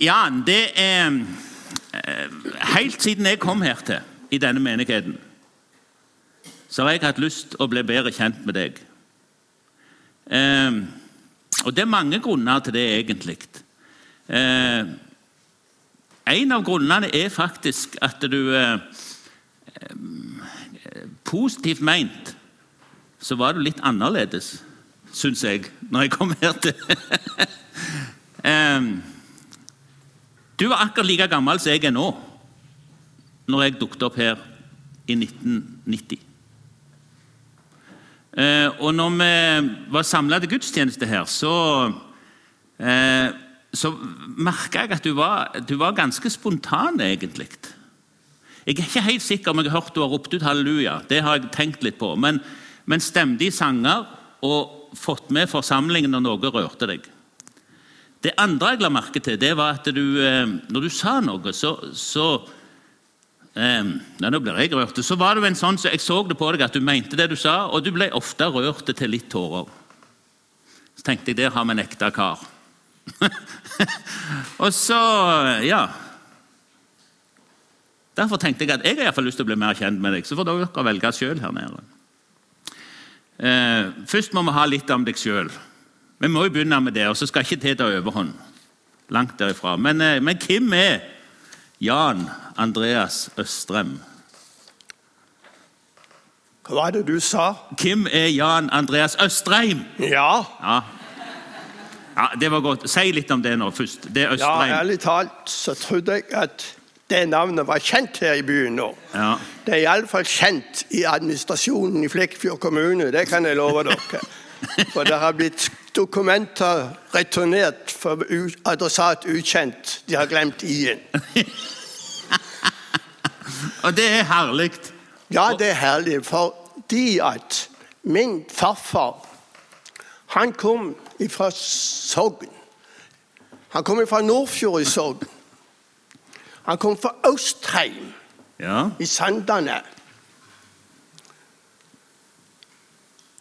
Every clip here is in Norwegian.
Jan, det er eh, Helt siden jeg kom her til, i denne menigheten, så har jeg hatt lyst å bli bedre kjent med deg. Eh, og det er mange grunner til det, egentlig. Eh, en av grunnene er faktisk at du Positivt meint så var du litt annerledes, syns jeg, når jeg kom her til Du var akkurat like gammel som jeg er nå, når jeg dukket opp her i 1990. Eh, og når vi var samla til gudstjeneste her, så, eh, så merka jeg at du var, du var, ganske spontan, egentlig. Jeg er ikke helt sikker om jeg har hørt du har ropt ut halleluja. Det har jeg tenkt litt på. Men, men stemte i sanger og fått med forsamlingen når noe rørte deg. Det andre jeg la merke til, det var at du, eh, når du sa noe, så, så eh, Nå blir jeg rørt. Så var det en sånn, så Jeg så det på deg at du mente det du sa, og du ble ofte rørt til litt tårer. Så tenkte jeg der har vi en ekte kar. og så Ja. Derfor tenkte jeg at jeg har lyst til å bli mer kjent med deg. Så får dere velge sjøl her nede. Eh, først må vi ha litt om deg sjøl. Vi må jo begynne med det, og så skal ikke det ta overhånd. Langt derifra. Men, eh, men hvem er Jan Andreas Østrem? Hva var det du sa? Hvem er Jan Andreas Østreim? Ja. Ja. ja, Det var godt. Si litt om det nå først. Det er ja, ærlig talt så trodde jeg at det navnet var kjent her i byen nå. Ja. Det er iallfall kjent i administrasjonen i Flekkefjord kommune, det kan jeg love dere. For det har blitt dokumenter returnert for adressat ukjent. De har glemt i-en. Og det er herlig. Ja, det er herlig, fordi at min farfar han kom fra Sogn. Han kom fra Nordfjord i Sogn. Han kom fra Austheim Ja. i Sandane.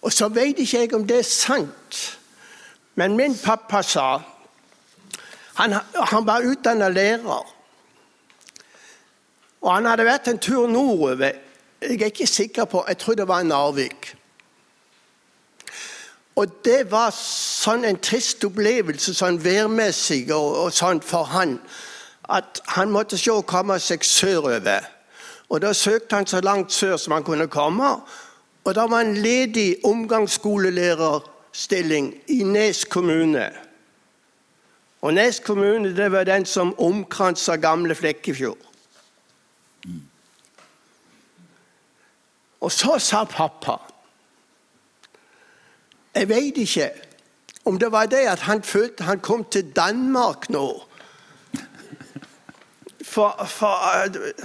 Og så vet ikke jeg om det er sant, men min pappa sa Han, han var utdannet lærer. Og han hadde vært en tur nordover. Jeg er ikke sikker på, jeg tror det var i Narvik. Og det var sånn en trist opplevelse sånn værmessig og, og sånn for han, at han måtte se å komme seg sørover. Og Da søkte han så langt sør som han kunne komme. Og da var en ledig omgangsskolelererstilling i Nes kommune. Og Nes kommune det var den som omkransa gamle Flekkefjord. Og så sa pappa Jeg veit ikke om det var det at han følte han kom til Danmark nå. For, for,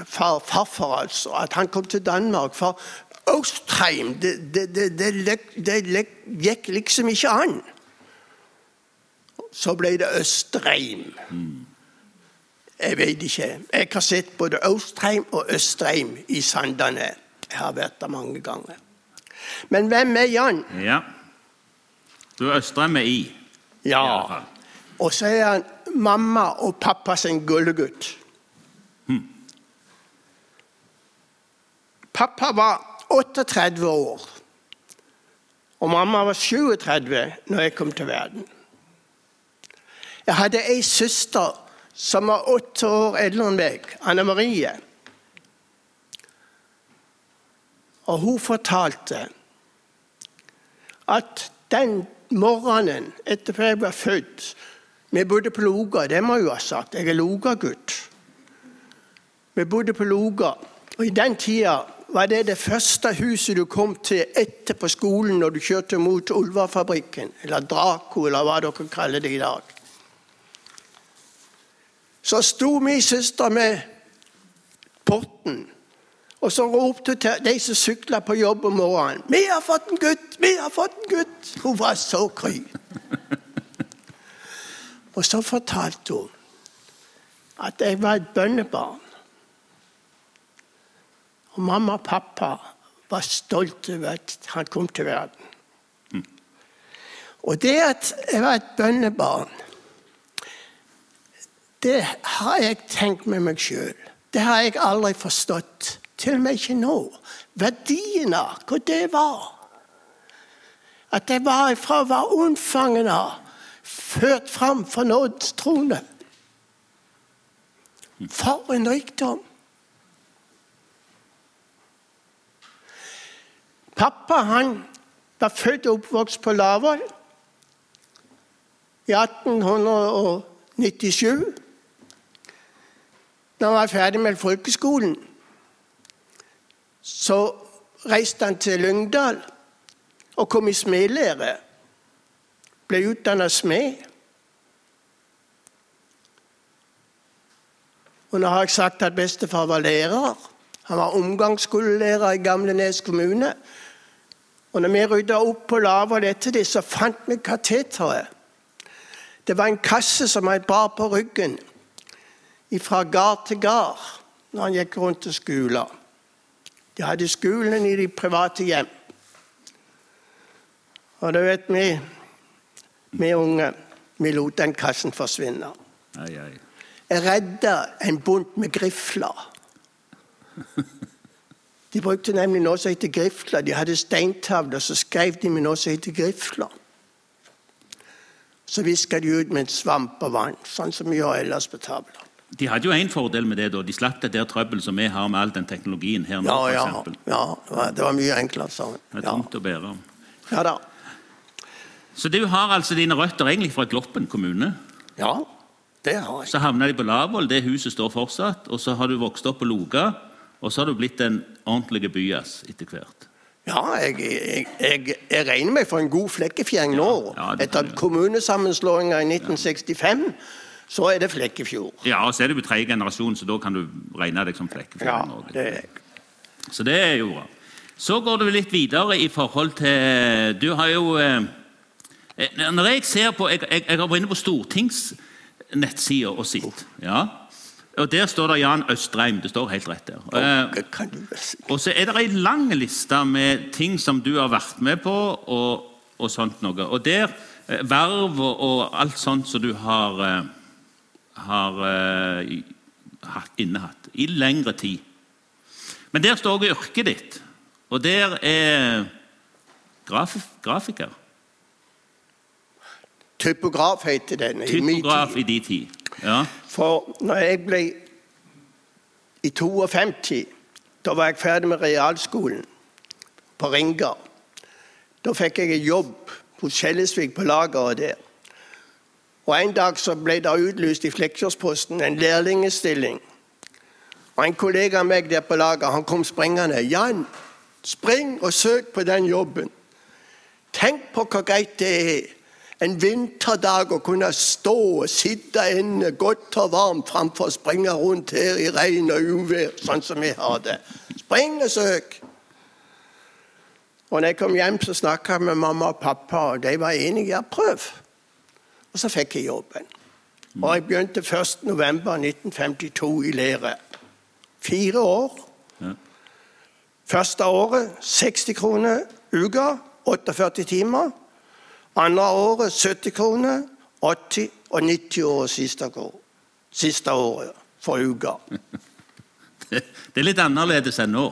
for farfar, altså. At han kom til Danmark. For Austheim, det, det, det, det, gikk liksom ikke an. Så ble det Østreim. Jeg vet ikke. Jeg har sett både Ostheim og Østreim i Sandane. Jeg har vært der mange ganger. Men hvem er Jan? ja. Du er Østheim med i. Ja. Og så er han mamma og pappa sin gullegutt. Pappa var 38 år, og mamma var 37 når jeg kom til verden. Jeg hadde ei søster som var åtte år eldre enn meg, Anne Marie. Og hun fortalte at den morgenen etter at jeg var født Vi bodde på Loga, det må jeg jo ha sagt. Jeg er Loga-gutt. Vi bodde på Loga, og i den tida var det det første huset du kom til etter på skolen når du kjørte mot Ulvafabrikken, eller Draco, eller hva dere kaller det i dag. Så sto min søster med porten, og så ropte hun de som sykla på jobb om morgenen 'Vi har fått en gutt! Vi har fått en gutt!' Hun var så kry. Og så fortalte hun at jeg var et bønnebarn. Og mamma og pappa var stolte over at han kom til verden. Og det at jeg var et bønnebarn Det har jeg tenkt med meg sjøl. Det har jeg aldri forstått. Til og med ikke nå. Verdien av hva det var. At det var fra å være unnfangen av, ført fram for nådens trone. For en rikdom! Pappa han var født og oppvokst på Lavål i 1897. Da han var ferdig med folkeskolen, så reiste han til Lyngdal og kom i smedlære. Ble utdanna smed. Og nå har jeg sagt at bestefar var lærer. Han var omgangsskolelærer i Gamle Nes kommune. Og når vi rydda opp på lavere etter det, så fant vi kateteret. Det var en kasse som han bar på ryggen fra gard til gard når han gikk rundt til skolen. De hadde skolen i de private hjem. Og det vet vi, vi unge, vi lot den kassen forsvinne. Ai, ai. Jeg redda en bunt med grifler. De brukte nemlig noe som heter grifler. De hadde steintavler, så skrev de med noe som heter grifler. Så viska de ut med svamp og vann, sånn som vi gjør ellers på tavler. De hadde jo en fordel med det. da. De slapp det der trøbbel som vi har med all den teknologien her nå. Ja, for ja, ja, det var- mye enklere sånn. Det er Ja. tungt å bære. ja da. Så du har altså dine røtter egentlig fra Gloppen kommune. Ja, det har jeg. Så havna de på Lavoll, det huset står fortsatt. Og så har du vokst opp på Loga, og så har du blitt en ordentlig byas etter hvert. Ja, jeg, jeg, jeg, jeg regner meg for en god flekkefjeng nå. Ja, ja, Etter kommunesammenslåinga i 1965, så er det Flekkefjord. Ja, og så er du jo tredje generasjon, så da kan du regne deg som flekkefjord. Ja, Norge. det er jeg. Så det er jo bra. Så går det litt videre i forhold til Du har jo eh, Når jeg ser på Jeg, har vært inne på Stortings nettsida og sett. Ja. Og der står det Jan Østreim. Det står helt rett der. Eh, og så er det ei lang liste med ting som du har vært med på, og, og sånt noe. Og der eh, Verv og, og alt sånt som du har, eh, har eh, hatt, innehatt i lengre tid. Men der står også yrket ditt, og der er graf, grafiker. Typograf heter den. i Typograf tid. i de tid. Ja. For når jeg ble i 52, da var jeg ferdig med realskolen på Ringa. Da fikk jeg jobb hos Skjellesvik på lageret der. Og En dag så ble det utlyst i Flekkjordsposten en lærlingestilling. Og En kollega av meg der på lager, han kom springende. 'Jan, spring og søk på den jobben.' Tenk på hvor greit det er en vinterdag å kunne stå og sitte inne godt og varmt framfor å springe rundt her i regn og uvær, sånn som vi har det. Spring og søk! Og når jeg kom hjem, så snakka jeg med mamma og pappa, og de var enige. Ja, prøv. Og så fikk jeg jobben. Og jeg begynte 1.11.1952 i lære. Fire år. Første året 60 kroner uka, 48 timer. Andre året 70 kroner, 80 og 90 år siste, år. siste året for uka. Det er litt annerledes enn nå.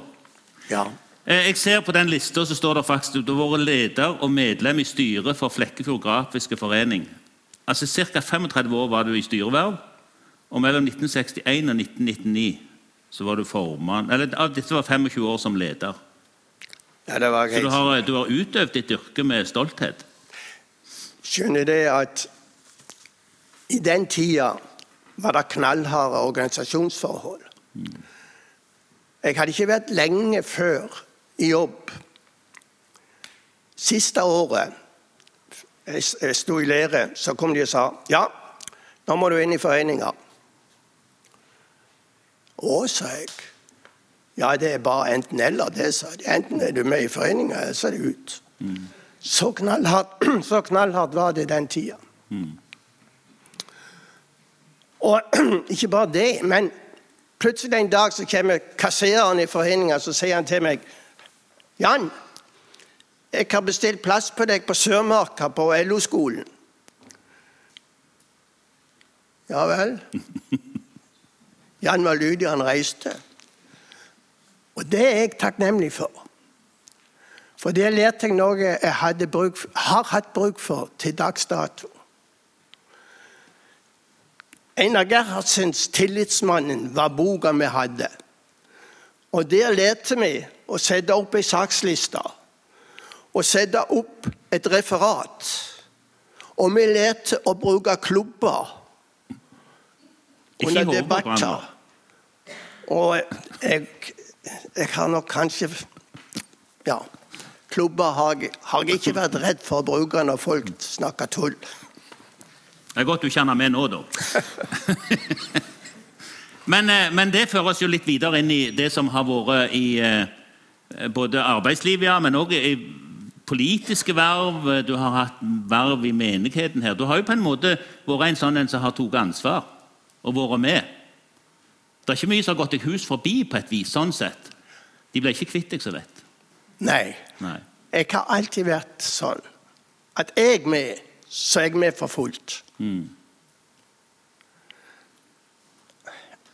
Ja. Eh, Jeg ser på den lista så står det faktisk du har vært leder og medlem i styret for Flekkefjord Grafiske Forening. Altså Ca. 35 år var du i styreverv, og mellom 1961 og 1999 så var du formann Eller dette var 25 år som leder. ja, det var Så du har, du har utøvd ditt yrke med stolthet. Skjønner det at i den tida var det knallharde organisasjonsforhold. Jeg hadde ikke vært lenge før i jobb. Siste året jeg sto i lære, så kom de og sa ja, nå må du inn i foreninga. Å, sa jeg. Ja, det er bare enten-eller, det, sa de. Enten er du med i foreninga, eller så er det ut. Så knallhardt, så knallhardt var det den tida. Og ikke bare det, men plutselig en dag så kommer kassereren i foreninga så sier han til meg Jan, jeg har bestilt plass på deg på Sørmarka på LO-skolen. Ja vel. Jan var lydig, han reiste. Og det er jeg takknemlig for. For det lærte jeg noe jeg bruk, har hatt bruk for til dags dato. Einar Gerhardsens 'Tillitsmannen' var boka vi hadde. Og Der lærte vi å sette opp ei saksliste og sette opp et referat. Og vi lærte å bruke klubber under debatter. Og jeg, jeg har nok kanskje Ja. Klubber har har ikke vært redd for å bruke når folk snakker tull. Det er godt du kjenner meg nå, da. men, eh, men, det fører oss jo litt videre inn i det som har vært i eh, både arbeidslivet, ja, men òg i politiske verv. Du har hatt verv i menigheten her. Du har jo på en måte vært en sånn en som har tatt ansvar og vært med. Det er ikke mye som har gått deg hus forbi på et vis. sånn sett. De ble ikke kvitt deg så lett. Nei. Nei. Jeg har alltid vært sånn at jeg er med, så er jeg med for fullt. Mm.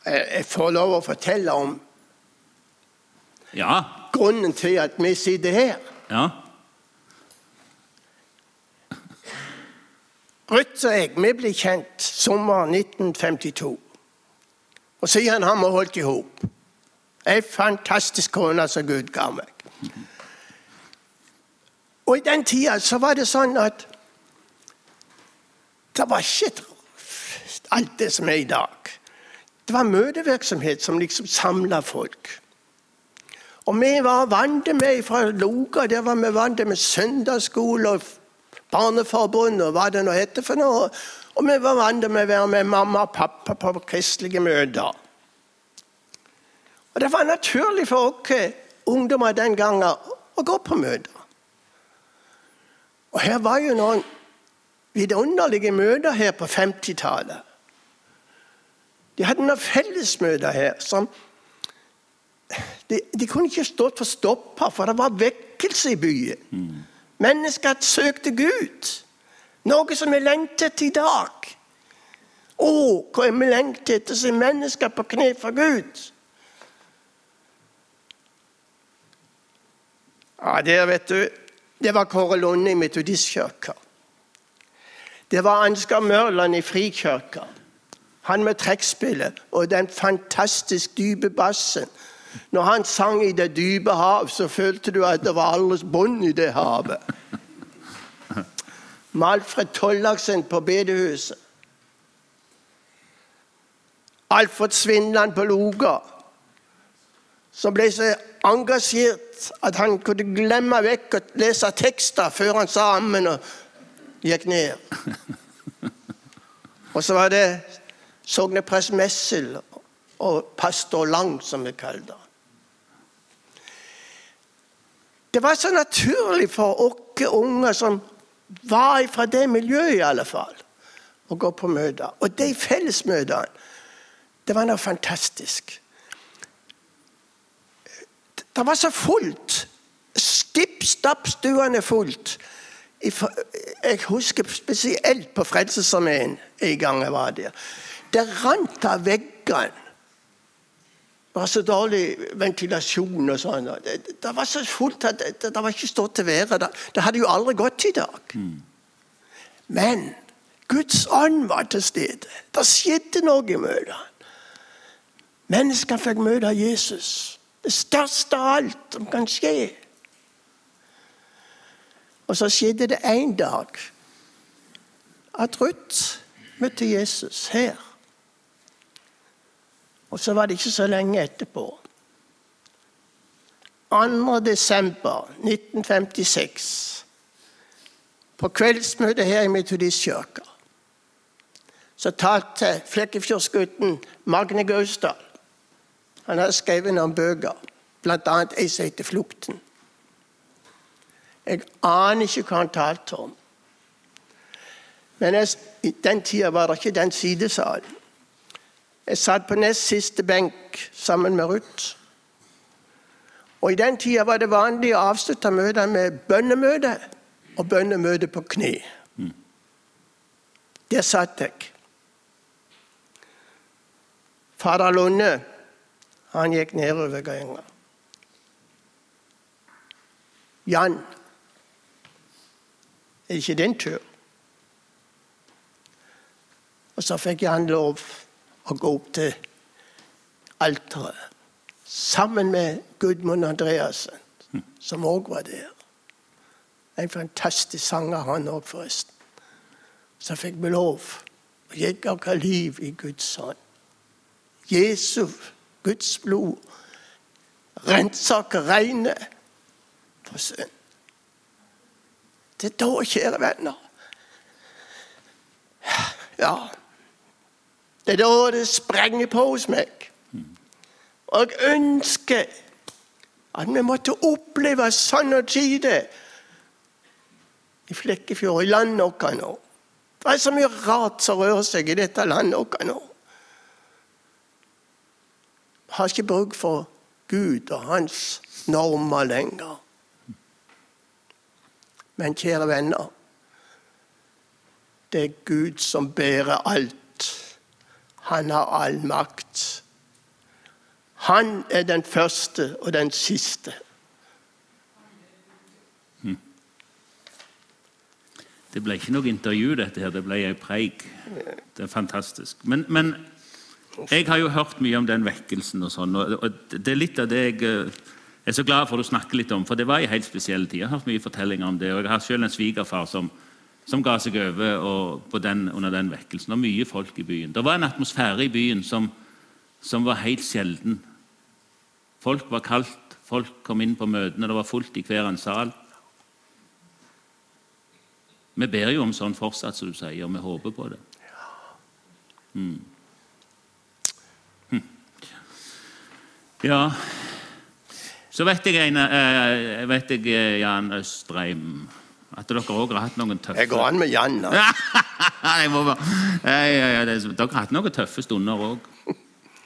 Jeg får lov å fortelle om ja. grunnen til at vi sitter her. Ja. Ruth og jeg vi ble kjent sommeren 1952. Og siden har vi holdt i hop. Ei fantastisk kone som Gud ga meg. Og i den tida så var det sånn at det var ikke alt det som er i dag. Det var møtevirksomhet som liksom samla folk. Og vi var vant med fra Loga, der var vi vant med søndagsskole og Barneforbund og hva det nå heter for noe. Og vi var vant med å være med mamma og pappa på kristelige møter. Og Det var naturlig for oss ungdommer den gangen å gå på møter. Og her var jo noen vidunderlige møter her på 50-tallet. De hadde noen fellesmøter her som de, de, kunne ikke stått for stoppa, for det var vekkelse i byen. Mm. Mennesker søkte Gud. Noe som vi lengter etter i dag. Å, hva vi lengter etter som mennesker på kne for Gud. Ja, der, vet du Det var Kåre Lunde i Metodistkirka. Det var Ansgar Mørland i Frikirka. Han med trekkspillet og den fantastisk dype bassen. Når han sang i det dype hav, så følte du at det var alles bånd i det havet. Malfred Tollaksen på bedehuset. Alfred Svindland på Loga, som ble så engasjert at han kunne glemme vekk å lese tekster før han sa ammen. og gikk ned. Og så var det sogneprest Messel og pastor Lang, som vi kalte han. Det var så naturlig for oss unge som var fra det miljøet, i alle fall, å gå på møter. Og de fellesmøtene, det var noe fantastisk. Det var så fullt. Skipp stapp stuene fullt. Jeg husker spesielt på Frelsesarmeen en gang jeg var der. Det rant av veggene. Det var så dårlig ventilasjon og sånn. Det, det, var så fullt at det, det var ikke stått til været. Det, det, hadde jo aldri gått i dag. Men Guds ånd var til stede. Det skjedde noe i møtene. Mennesker fikk møte Jesus. Det største av alt som kan skje. Og så skjedde det en dag at Ruth møtte Jesus her. Og så var det ikke så lenge etterpå. 2. desember 1956, på kveldsmøtet her i Metodistkirka, så talte Flekkefjordsgutten Magne Gausdal. Han har skrevet noen bøker, bl.a. ei som heter 'Flukten'. Jeg aner ikke hva han talte om. Men jeg, i den tida var det ikke den sidesalen. Jeg satt på nest siste benk sammen med Ruth. Og I den tida var det vanlig å avslutte møtene med bønnemøte og bønnemøte på kne. Der satt jeg. Fader Lunde han gikk nedover ganga. Jan, er det ikke din tur? Og så fikk Jan lov å gå opp til alteret sammen med Gudmund Andreassen, som òg var der. En fantastisk sanger, han òg, forresten. Så fikk vi lov å gi dere liv i Guds hånd. Jesu, Guds blod, rensaker reine for synd. Det er da, kjære venner. Ja. Det er da det sprenger på hos meg. Og jeg ønsker at vi måtte oppleve sånne tider i Flekkefjord, i landet vårt nå. Det er så mye rart som rører seg i dette landet vårt nå. Har ikke bruk for Gud og hans normer lenger. Men kjære venner, det er Gud som bærer alt. Han har all makt. Han er den første og den siste. Det ble ikke noe intervju, dette her, det ble ei preik. Det er fantastisk. Men, men, jeg har jo hørt mye om den vekkelsen og sånn, og det er litt av det jeg eh, er så glad for å snakke litt om, for det var en helt spesiell tid. Jeg har hørt mye fortellinger om det, og jeg har selv en svigerfar som, som ga seg over den, under den vekkelsen. Og mye folk i byen. Det var en atmosfære i byen som, som var helt sjelden. Folk var kaldt, folk kom inn på møtene, det var fullt i hver en sal. Vi ber jo om sånn fortsatt, som du sier, og vi håper på det. Mm. Ja Så vet jeg, en, eh, vet jeg, eh, Jan Østreim, at dere òg har hatt noen tøffe Jeg går an med Jan. da. Jeg må bare- ja, ja, ja, det- Dere har hatt noen tøffe stunder òg.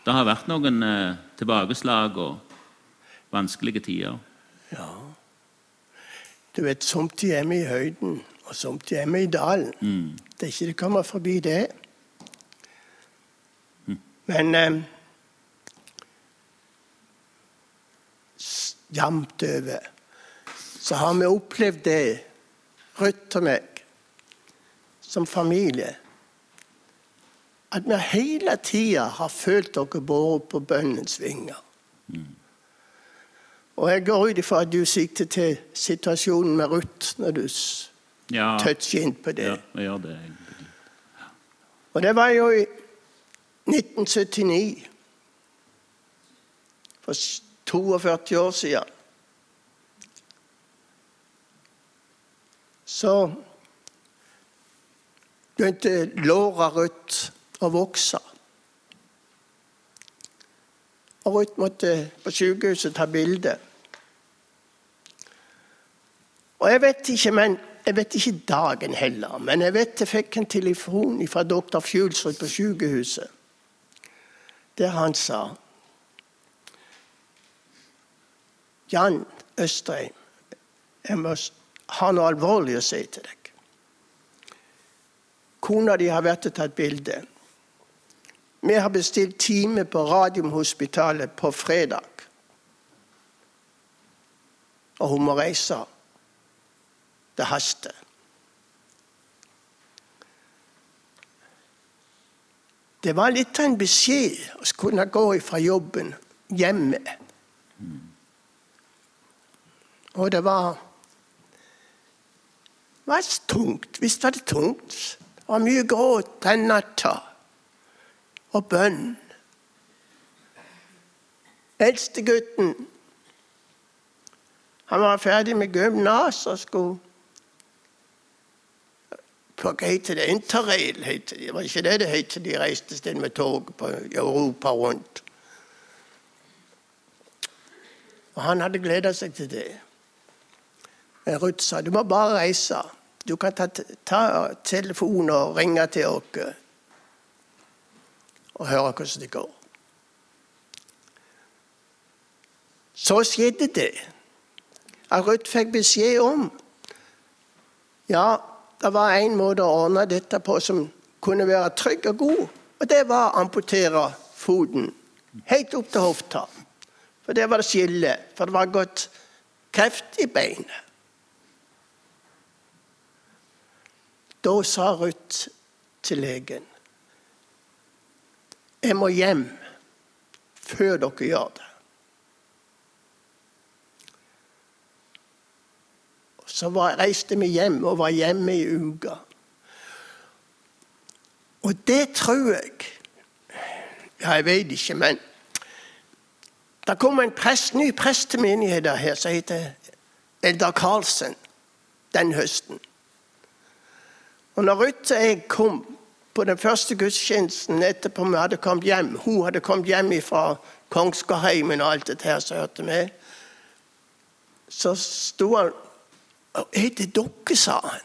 Det har vært noen eh, tilbakeslag og vanskelige tider. Ja. Du vet, Somtid er vi i høyden, og somtid er vi i dalen. Mm. Det er ikke det kommer forbi det. Men eh, jevnt over så har vi opplevd det, Ruth og meg, som familie. At vi hele tida har følt dere båret på bønnens vinger. Og jeg går ut ifra at du sikter til situasjonen med Ruth når du Ja, toucher inn på det. ja, ja, det egentlig. Og det var jo i 1979. For 42 år siden. Så begynte låra Ruth å vokse. Og Ruth måtte på sykehuset ta bilde. Og jeg vet ikke, men jeg vet ikke dagen heller, men jeg vet jeg fikk en telefon fra doktor Fjulsrud på sykehuset, der han sa Jan Østreim, jeg må ha noe alvorlig å si til deg. Kona di har vært og tatt bilde. Vi har bestilt time på Radiumhospitalet på fredag. Og hun må reise. Det haster. Det var litt av en beskjed å kunne gå fra jobben hjemme. Og det var det var tungt. Visst var det tungt. Det var mye gråt den natta. Og bønn. Eldstegutten han var ferdig med gymnas og skulle på hva det? Interrail, het. Det var ikke det det het. De reiste sted med tog på Europa rundt. Og han hadde gleda seg til det. Men Ruth sa du må bare reise. Du kan ta, ta telefonen og ringe til oss og høre hvordan det går. Så skjedde det at Ruth fikk beskjed om ja, det var en måte å ordne dette på som kunne være trygg og god, og det var å amputere foten. Helt opp til hofta. For der var det skille. For det var gått kreft i beinet. Da sa Ruth til legen Jeg må hjem før dere gjør det. Så var, reiste vi hjem og var hjemme i uka. Og det tror jeg Ja, jeg vet ikke, men det kom en prest, ny prest til menigheten her som heter Eldar Karlsen den høsten. Og når Ruth og jeg kom på den første gudstjenesten etterpå vi hadde kommet hjem Hun hadde kommet hjem fra Kongsgårdheimen og alt dette her som hørte med. Så sto han Er det dere, sa han.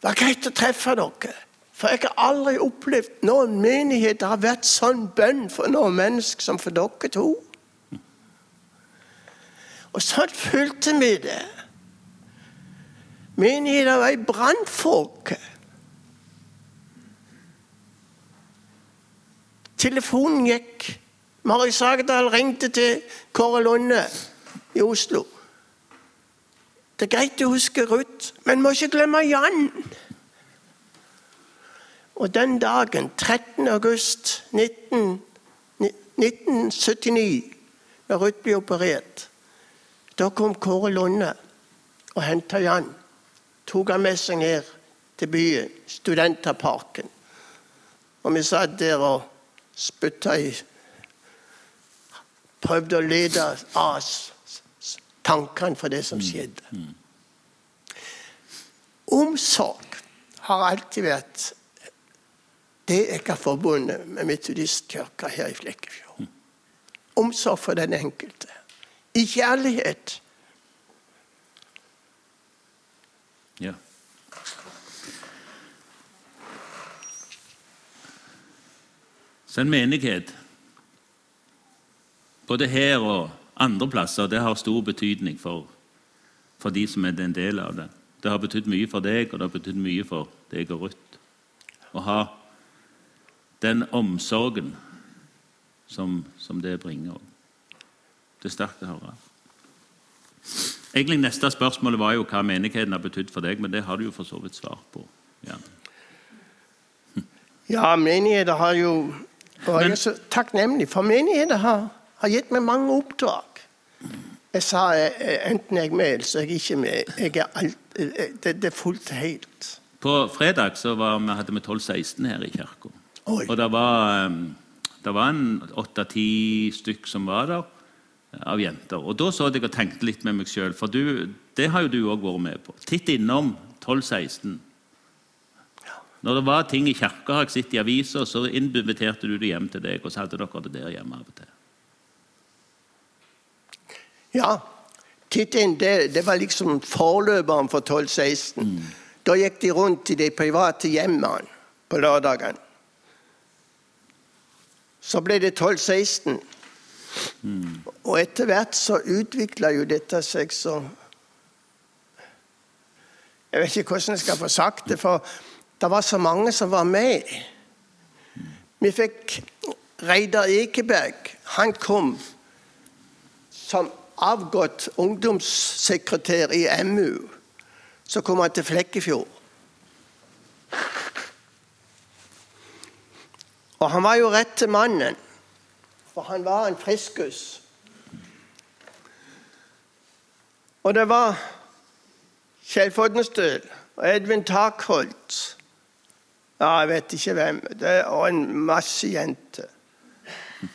Det var greit å treffe dere. For jeg har aldri opplevd noen menighet det har vært sånn bønn for noen mennesker som for dere to. Og sånn følte vi det. Menigheten var i brannfolke. Telefonen gikk. Mari Sagdal ringte til Kåre Lunde i Oslo. Det er greit å huske Ruth, men må ikke glemme Jan. Og den dagen, 13. august 19, 1979, da Ruth ble operert, da kom Kåre Lunde og henta Jan. Tok han med seg ned til byen, Studenterparken. Og vi satt der og spytta i Prøvde å lede av tankene for det som skjedde. Omsorg har alltid vært det jeg har forbundet med Metodistkirka her i Flekkefjord. Omsorg for den enkelte. I kjærlighet. Ja. Så en menighet, både her og andre plasser, det har stor betydning for, for de som er en del av det. Det har betydd mye for deg, og det har betydd mye for deg og Ruth. Å ha den omsorgen som, som det bringer. Det er sterkt å høre. Egentlig Neste spørsmål var jo hva menigheten har betydd for deg, men det har du jo for så vidt svar på. Ja, ja menigheter har jo Og jeg er så takknemlig, for menigheter har, har gitt meg mange oppdrag. Jeg sa enten jeg er med, eller så er jeg ikke med. Jeg er alt, det, det er fullt helt. På fredag så var, vi hadde vi 12-16 her i kirka. Og det var, det var en åtte-ti stykk som var der, av jenter. Og Da så jeg og tenkte litt med meg sjøl, for du, det har jo du òg vært med på. Titt innom 12-16. Når det var ting i kirka, har jeg sett i avisa, så inviterte du det hjem til deg, og så hadde dere det der hjemme av og til. Ja. Titt inn, det, det var liksom forløperen for 12-16. Mm. Da gikk de rundt i de private hjemmene på lørdagen. Så ble det 12-16. Og etter hvert så utvikla jo dette seg så Jeg vet ikke hvordan jeg skal få sagt det, for det var så mange som var med. Vi fikk Reidar Ekeberg. Han kom som avgått ungdomssekretær i MU. Så kom han til Flekkefjord. Og han var jo rette mannen, for han var en friskus. Og det var Kjell Fodnestøl og Edvin Takholt ja, jeg vet ikke hvem. Det, og en masse jenter.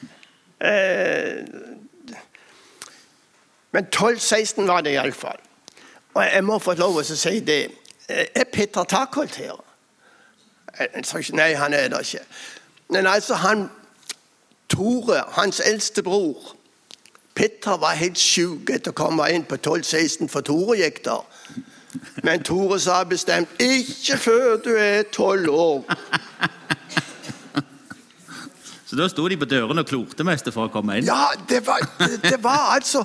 Eh, men 12-16 var det iallfall. Og jeg må få lov til å si det. Eh, er Peter Takholt her? Eh, nei, han er det ikke. Men altså, han Tore, hans eldste bror Petter var helt sjuk etter å komme inn på 12-16, for Tore gikk der. Men Tore sa bestemt 'ikke før du er tolv år'. Så da sto de på dørene og klorte mest for å komme inn? Ja, det var, det, det var altså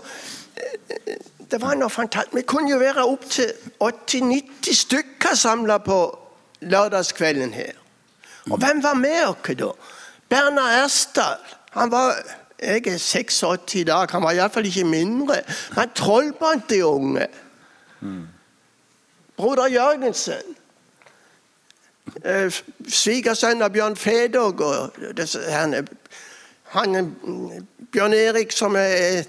Det var noe fantastisk. Vi kunne jo være opptil 80-90 stykker samla på lørdagskvelden her. Og hvem var med oss da? Bernhard Ersdal han var, Jeg er 86 i dag, han var iallfall ikke mindre. Han trollbandt de unge. Mm. Broder Jørgensen. Eh, svigersønn av Bjørn Fedog og han, han, Bjørn Erik som er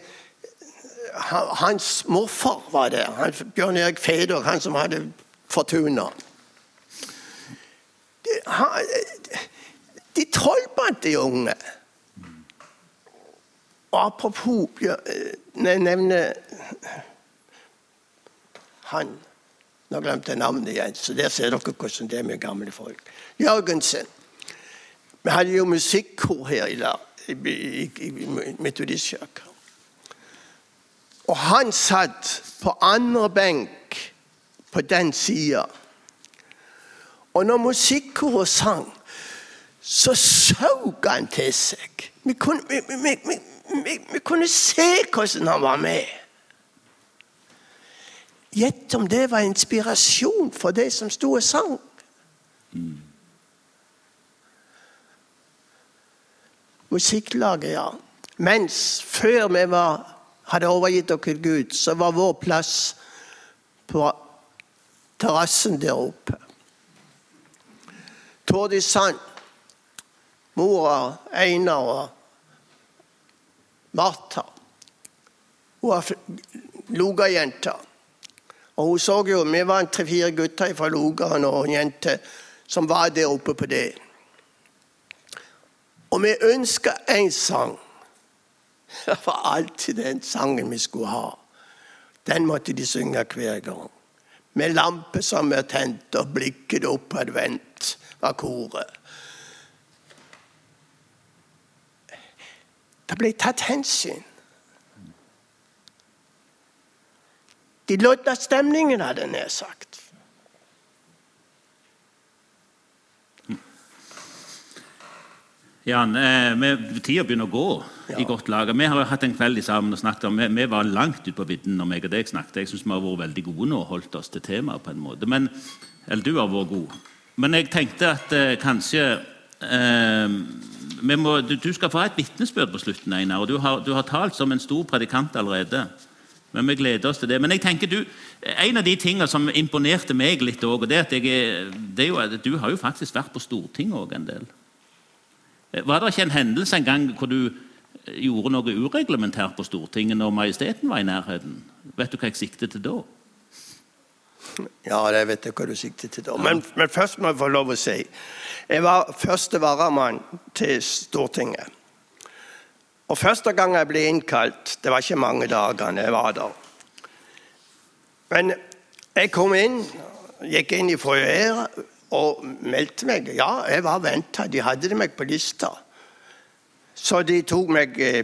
Hans morfar var det. Han, Bjørn Erik Fedog, han som hadde Fortuna. De, de trollbandt de unge. Og apropos Jeg nevner han Nå glemte jeg navnet igjen, så der ser dere hvordan det er med gamle folk. Jørgensen. Vi hadde jo musikkor her i, i, i Metodistkirka. Og han satt på andre benk på den sida. Og når musikkoret sang, så saug han til seg. Vi kunne, vi, vi, vi, vi kunne se hvordan han var med. Gjett om det var inspirasjon for det som sto og sang. Musikklaget, ja. Mens før vi var, hadde overgitt dere Gud, så var vår plass på terrassen der oppe. Tordis Sand, mora Einar og Martha. Hun var Loga-jenta. Og hun så jo, Vi var tre-fire gutter fra Loga og en jente som var der oppe på det. Og vi ønska en sang. Det var alltid den sangen vi skulle ha. Den måtte de synge hver gang. Med lampe som er tent og blikket oppadvendt, var koret. Det ble tatt hensyn. De lodda stemningen, hadde jeg nær sagt. Jan, eh, tida begynner å gå ja. i godt lag. Vi har jo hatt en kveld sammen og snakket om, vi, vi var langt ute på vidden når meg og deg snakket. Jeg syns vi har vært veldig gode nå og holdt oss til temaet på en måte. Men, eller du har vært god. Men jeg tenkte at eh, kanskje eh, må, du, du, skal få et vitnesbyrd på slutten, Einar. og du har, du har, talt som en stor predikant allerede. Men vi gleder oss til det. Men jeg tenker du, en av de tingene som imponerte meg litt òg, det, det er jo at du har jo faktisk vært på Stortinget òg en del. Var det ikke en hendelse en gang hvor du gjorde noe ureglementært på Stortinget når Majesteten var i nærheten? Vet du hva jeg sikter til da? Ja, jeg vet ikke hva du sikter til da. Men, men først må jeg få lov å si jeg var første varamann til Stortinget. Og Første gang jeg ble innkalt Det var ikke mange dagene jeg var der. Men jeg kom inn, gikk inn i foajeen og meldte meg. Ja, jeg var venta. De hadde meg på lista. Så de tok meg, eh,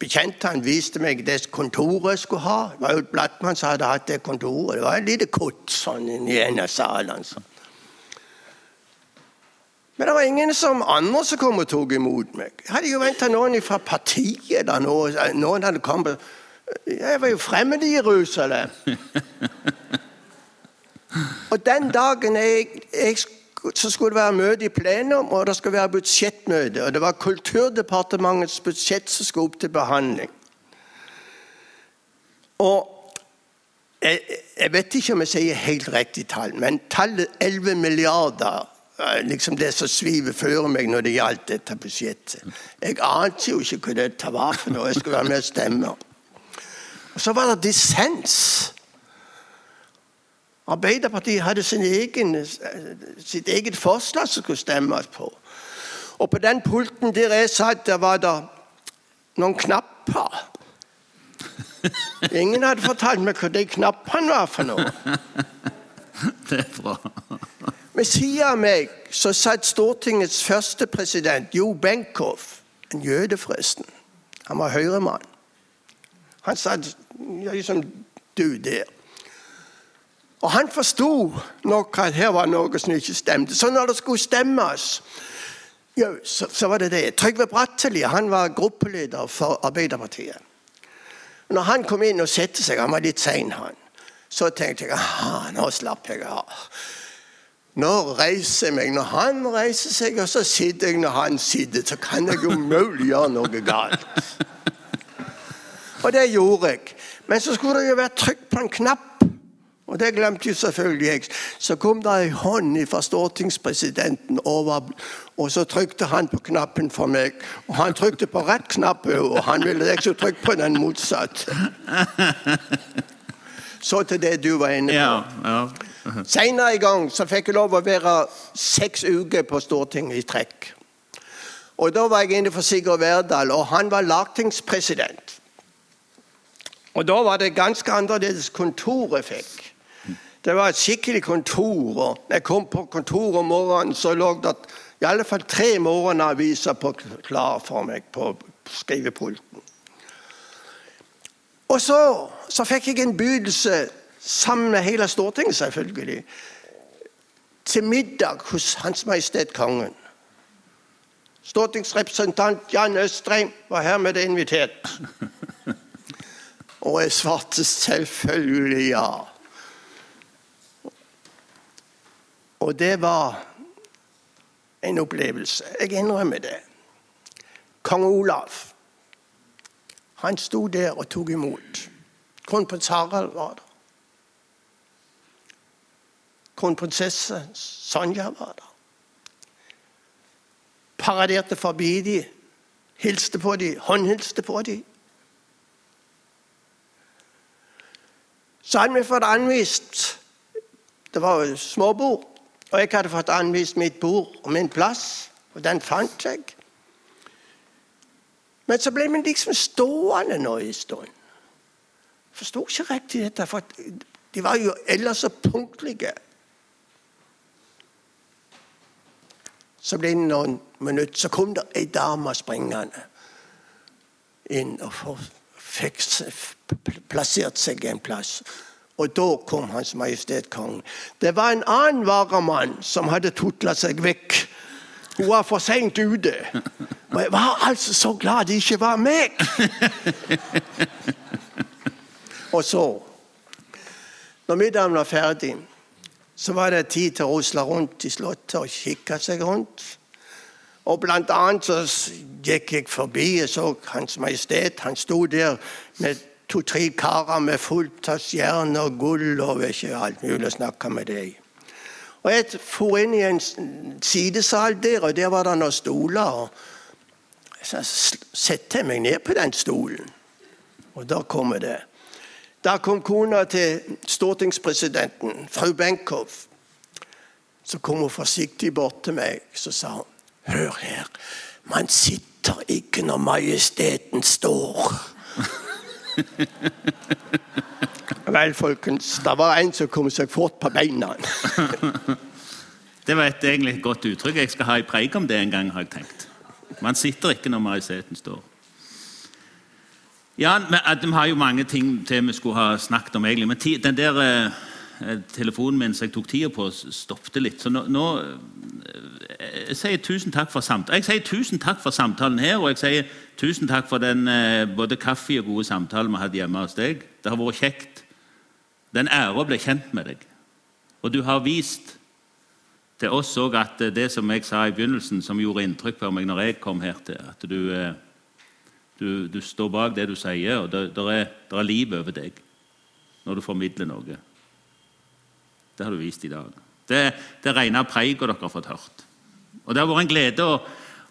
Bekjentene viste meg det kontoret jeg skulle ha. Det var jo Blattmann som hadde hatt det kontoret. Det var et lite kutt sånn i en av salene. Sånn. Men det var ingen som andre som kom og tok imot meg. Jeg hadde jo venta noen fra partiet. da, noen hadde kommet. Jeg var jo fremmed i Jerusalem. Og den dagen jeg, jeg, så skulle det være møte i plenum, og det skulle være budsjettmøte. Og det var Kulturdepartementets budsjett som skulle opp til behandling. Og jeg, jeg vet ikke om jeg sier helt riktig tall, men tallet 11 milliarder liksom det som sviver før meg når det gjaldt dette budsjettet. Jeg ante jo ikke hva dette var for noe. Jeg skulle være med og stemme. Og så var det dissens. Arbeiderpartiet hadde egen, sitt eget forslag som skulle stemmes på. Og på den pulten der jeg satt, der var det noen knapper. Ingen hadde fortalt meg hva de knappene var for noe. Det er bra. Ved siden av meg så satt Stortingets første president, Jo Benkow. En jøde, forresten. Han var høyremann. Han satt liksom du der. Og han forsto nok at her var noe som ikke stemte. Så når det skulle stemmes, jo, så, så, var det det. Trygve Bratteli han var gruppeleder for Arbeiderpartiet. Når han kom inn og satte seg, han var litt sein, han, så tenkte jeg aha, nå slapp jeg av. Nå reiser jeg meg. Når han reiser seg, og så sitter jeg når han sitter, så kan jeg umulig gjøre noe galt. Og det gjorde jeg. Men så skulle det jo være trykk på en knapp. Og det glemte jo selvfølgelig jeg. Så kom det ei hånd fra stortingspresidenten over, og så trykte han på knappen for meg. Og han trykte på rett knapp, og han ville jeg skulle trykke på den motsatte. Så til det du var inne på. Ja, ja. Senere i gang så fikk jeg lov å være seks uker på Stortinget i trekk. Og Da var jeg inne for Sigurd Verdal, og han var lagtingspresident. Og Da var det ganske annerledes kontor jeg fikk. Det var et skikkelig kontor. og jeg kom på kontoret om morgenen, så lå det i alle fall tre morgenaviser på klar for meg på skrivepulten. Og så, så fikk jeg en bydelse sammen med hele Stortinget, selvfølgelig, til middag hos Hans Majestet Kongen. Stortingsrepresentant Jan Østrheim var hermed invitert. Og jeg svarte selvfølgelig ja. Og det var en opplevelse. Jeg innrømmer det. Kong Olav han sto der og tok imot. Kronprins Harald var der. Kronprinsesse Sonja var der. Paraderte forbi de, hilste på de, håndhilste på de. Så hadde vi fått anvist Det var jo småbord. Og jeg hadde fått anvist mitt bord og min plass, og den fant jeg. Men så ble vi liksom stående nå en stund. Forsto ikke riktig dette, for de var jo ellers så punktlige. Så ble det noen minutter, så kom det ei dame springende inn og fikk plassert seg en plass. Og da kom Hans Majestet Kongen. Det var en annen varamann som hadde tutla seg vekk. Hun var for seint ute. Og jeg var altså så glad det ikke var meg! Og så, når middagen var ferdig, så var det tid til å rusle rundt i Slottet og kikke seg rundt. Og blant annet så gikk jeg forbi og så Hans Majestet. Han sto der med to-tre karer med fullt av stjerner og gull og ikke alt mulig å snakke med dem. Og Jeg for inn i en sidesal der, og der var det noen stoler. Så satte jeg meg ned på den stolen, og da kommer det. Da kom kona til stortingspresidenten, fru Benkow. Så kom hun forsiktig bort til meg så sa hun, Hør her, man sitter ikke når majesteten står. Vel, folkens, det var en som kom seg fort på beina. Det var et egentlig godt uttrykk. Jeg skal ha en preik om det en gang. har jeg tenkt. Man sitter ikke når majesteten står. Ja, Vi har jo mange ting til vi skulle ha snakket om, egentlig. Men den der eh, telefonen min som jeg tok tida på, stoppet litt. Så nå, nå jeg sier tusen takk for samtalen. Jeg sier tusen takk for samtalen her, og jeg sier tusen takk for den eh, både kaffe og gode samtalen vi hadde hjemme hos deg. Det har vært kjekt. Det er en ære å bli kjent med deg. Og du har vist til oss òg at det som jeg sa i begynnelsen, som gjorde inntrykk på meg når jeg kom her til, at du, eh, du, du står bak det du sier, og det er liv over deg når du formidler noe. Det har du vist i dag. Det, det rene preget dere har fått hørt. Og Det har vært en glede å,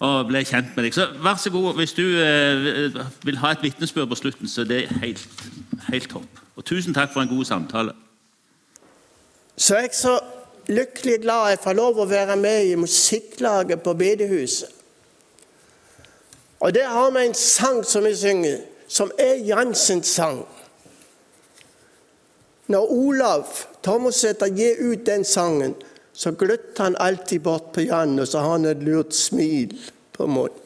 å bli kjent med deg. Så vær så god, Hvis du eh, vil ha et vitnesbyrd på slutten, så det er helt, helt topp. Og Tusen takk for en god samtale. Så jeg er så lykkelig glad jeg får lov å være med i musikklaget på bedehuset. Og der har vi en sang som vi synger, som er Jansens sang. Når Olav Thomassæter gir ut den sangen, så gløtter han alltid bort på Jan, og så har han et lurt smil på munnen.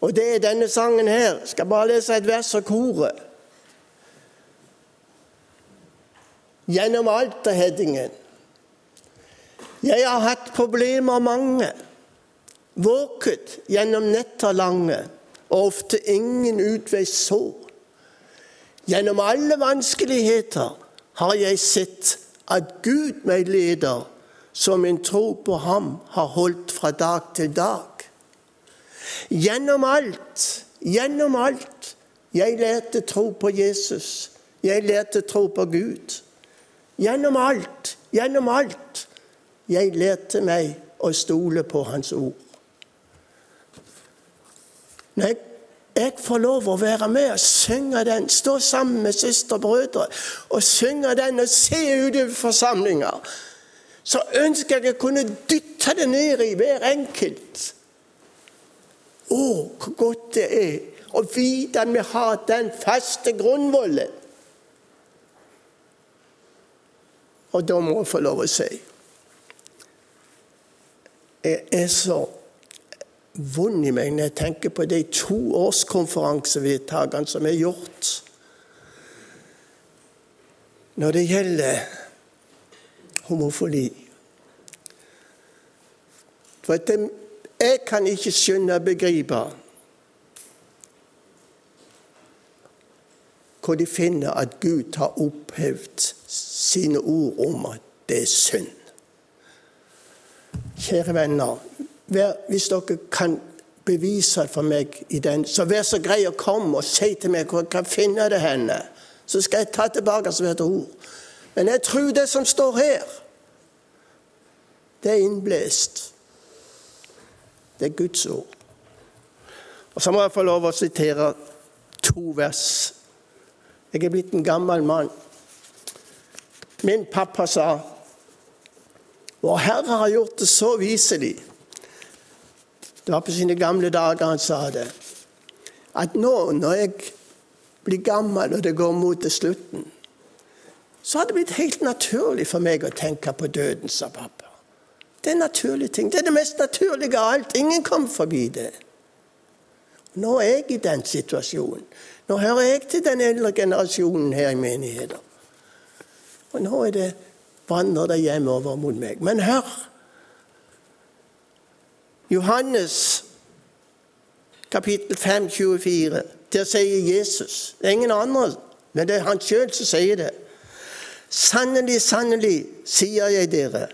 Og det er denne sangen her. Jeg skal bare lese et vers av koret. Gjennom alterheadingen. Jeg har hatt problemer mange. Våket gjennom netter lange, og ofte ingen utvei så. Gjennom alle vanskeligheter har jeg sett at Gud meg leder, som min tro på ham har holdt fra dag til dag. Gjennom alt, gjennom alt. Jeg lærte tro på Jesus. Jeg lærte tro på Gud. Gjennom alt, gjennom alt. Jeg lærte meg å stole på Hans ord. Når jeg, jeg får lov å være med og synge den, stå sammen med søstre og brødre og synge den og se utover forsamlinger, så ønsker jeg å kunne dytte det ned i hver enkelt. Å, hvor godt det er å vite at vi har den faste grunnvollen. Og da må jeg få lov å si Jeg er så vond i meg når jeg tenker på de to årskonferansevedtakene som er gjort når det gjelder homofili. For det, jeg kan ikke skjønne og begripe hvor de finner at Gud har opphevd sine ord om at det er synd. Kjære venner, hvis dere kan bevise det for meg i den, så vær så grei å komme og si til meg hvor jeg kan finne det henne. Så skal jeg ta tilbake hvert ord. Men jeg tror det som står her, det er innblåst. Det er Guds ord. Og Så må jeg få lov å sitere to vers. Jeg er blitt en gammel mann. Min pappa sa Vår Herre har gjort det så viselig det var på sine gamle dager han sa det. At nå når jeg blir gammel og det går mot til slutten, så har det blitt helt naturlig for meg å tenke på døden, sa pappa. Det er en naturlig ting. Det er det mest naturlige av alt. Ingen kom forbi det. Nå er jeg i den situasjonen. Nå hører jeg til den eldre generasjonen her i menigheten. Og nå er det vandrer det hjemover mot meg. Men hør! Johannes kapittel 5, 24. Der sier Jesus Det er ingen andre, men det er han sjøl som sier det. Sannelig, sannelig, sier jeg dere.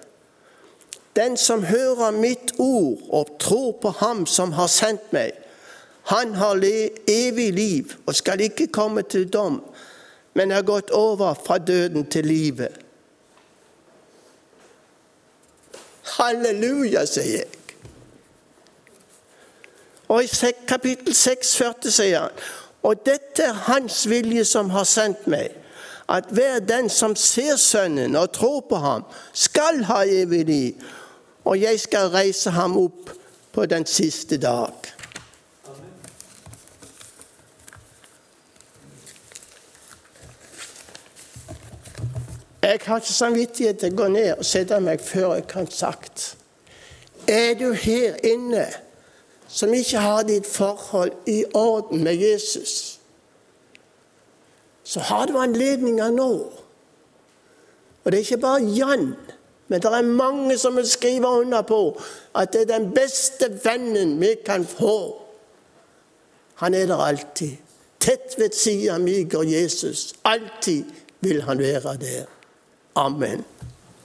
Den som hører mitt ord og tror på Ham som har sendt meg, han har evig liv og skal ikke komme til dom, men er gått over fra døden til livet. Halleluja, sier jeg. Og i kapittel 6, 40 sier han og dette er Hans vilje som har sendt meg, at hver den som ser Sønnen og tror på ham, skal ha evig liv, og jeg skal reise ham opp på den siste dag. Jeg har ikke samvittighet til å gå ned og sette meg før jeg kan sagt Er du her inne som ikke har ditt forhold i orden med Jesus, så har du anledninger nå. Og det er ikke bare Jan, men det er mange som vil skrive under på at det er den beste vennen vi kan få. Han er der alltid. Tett ved siden mi går Jesus. Alltid vil han være der. Amen.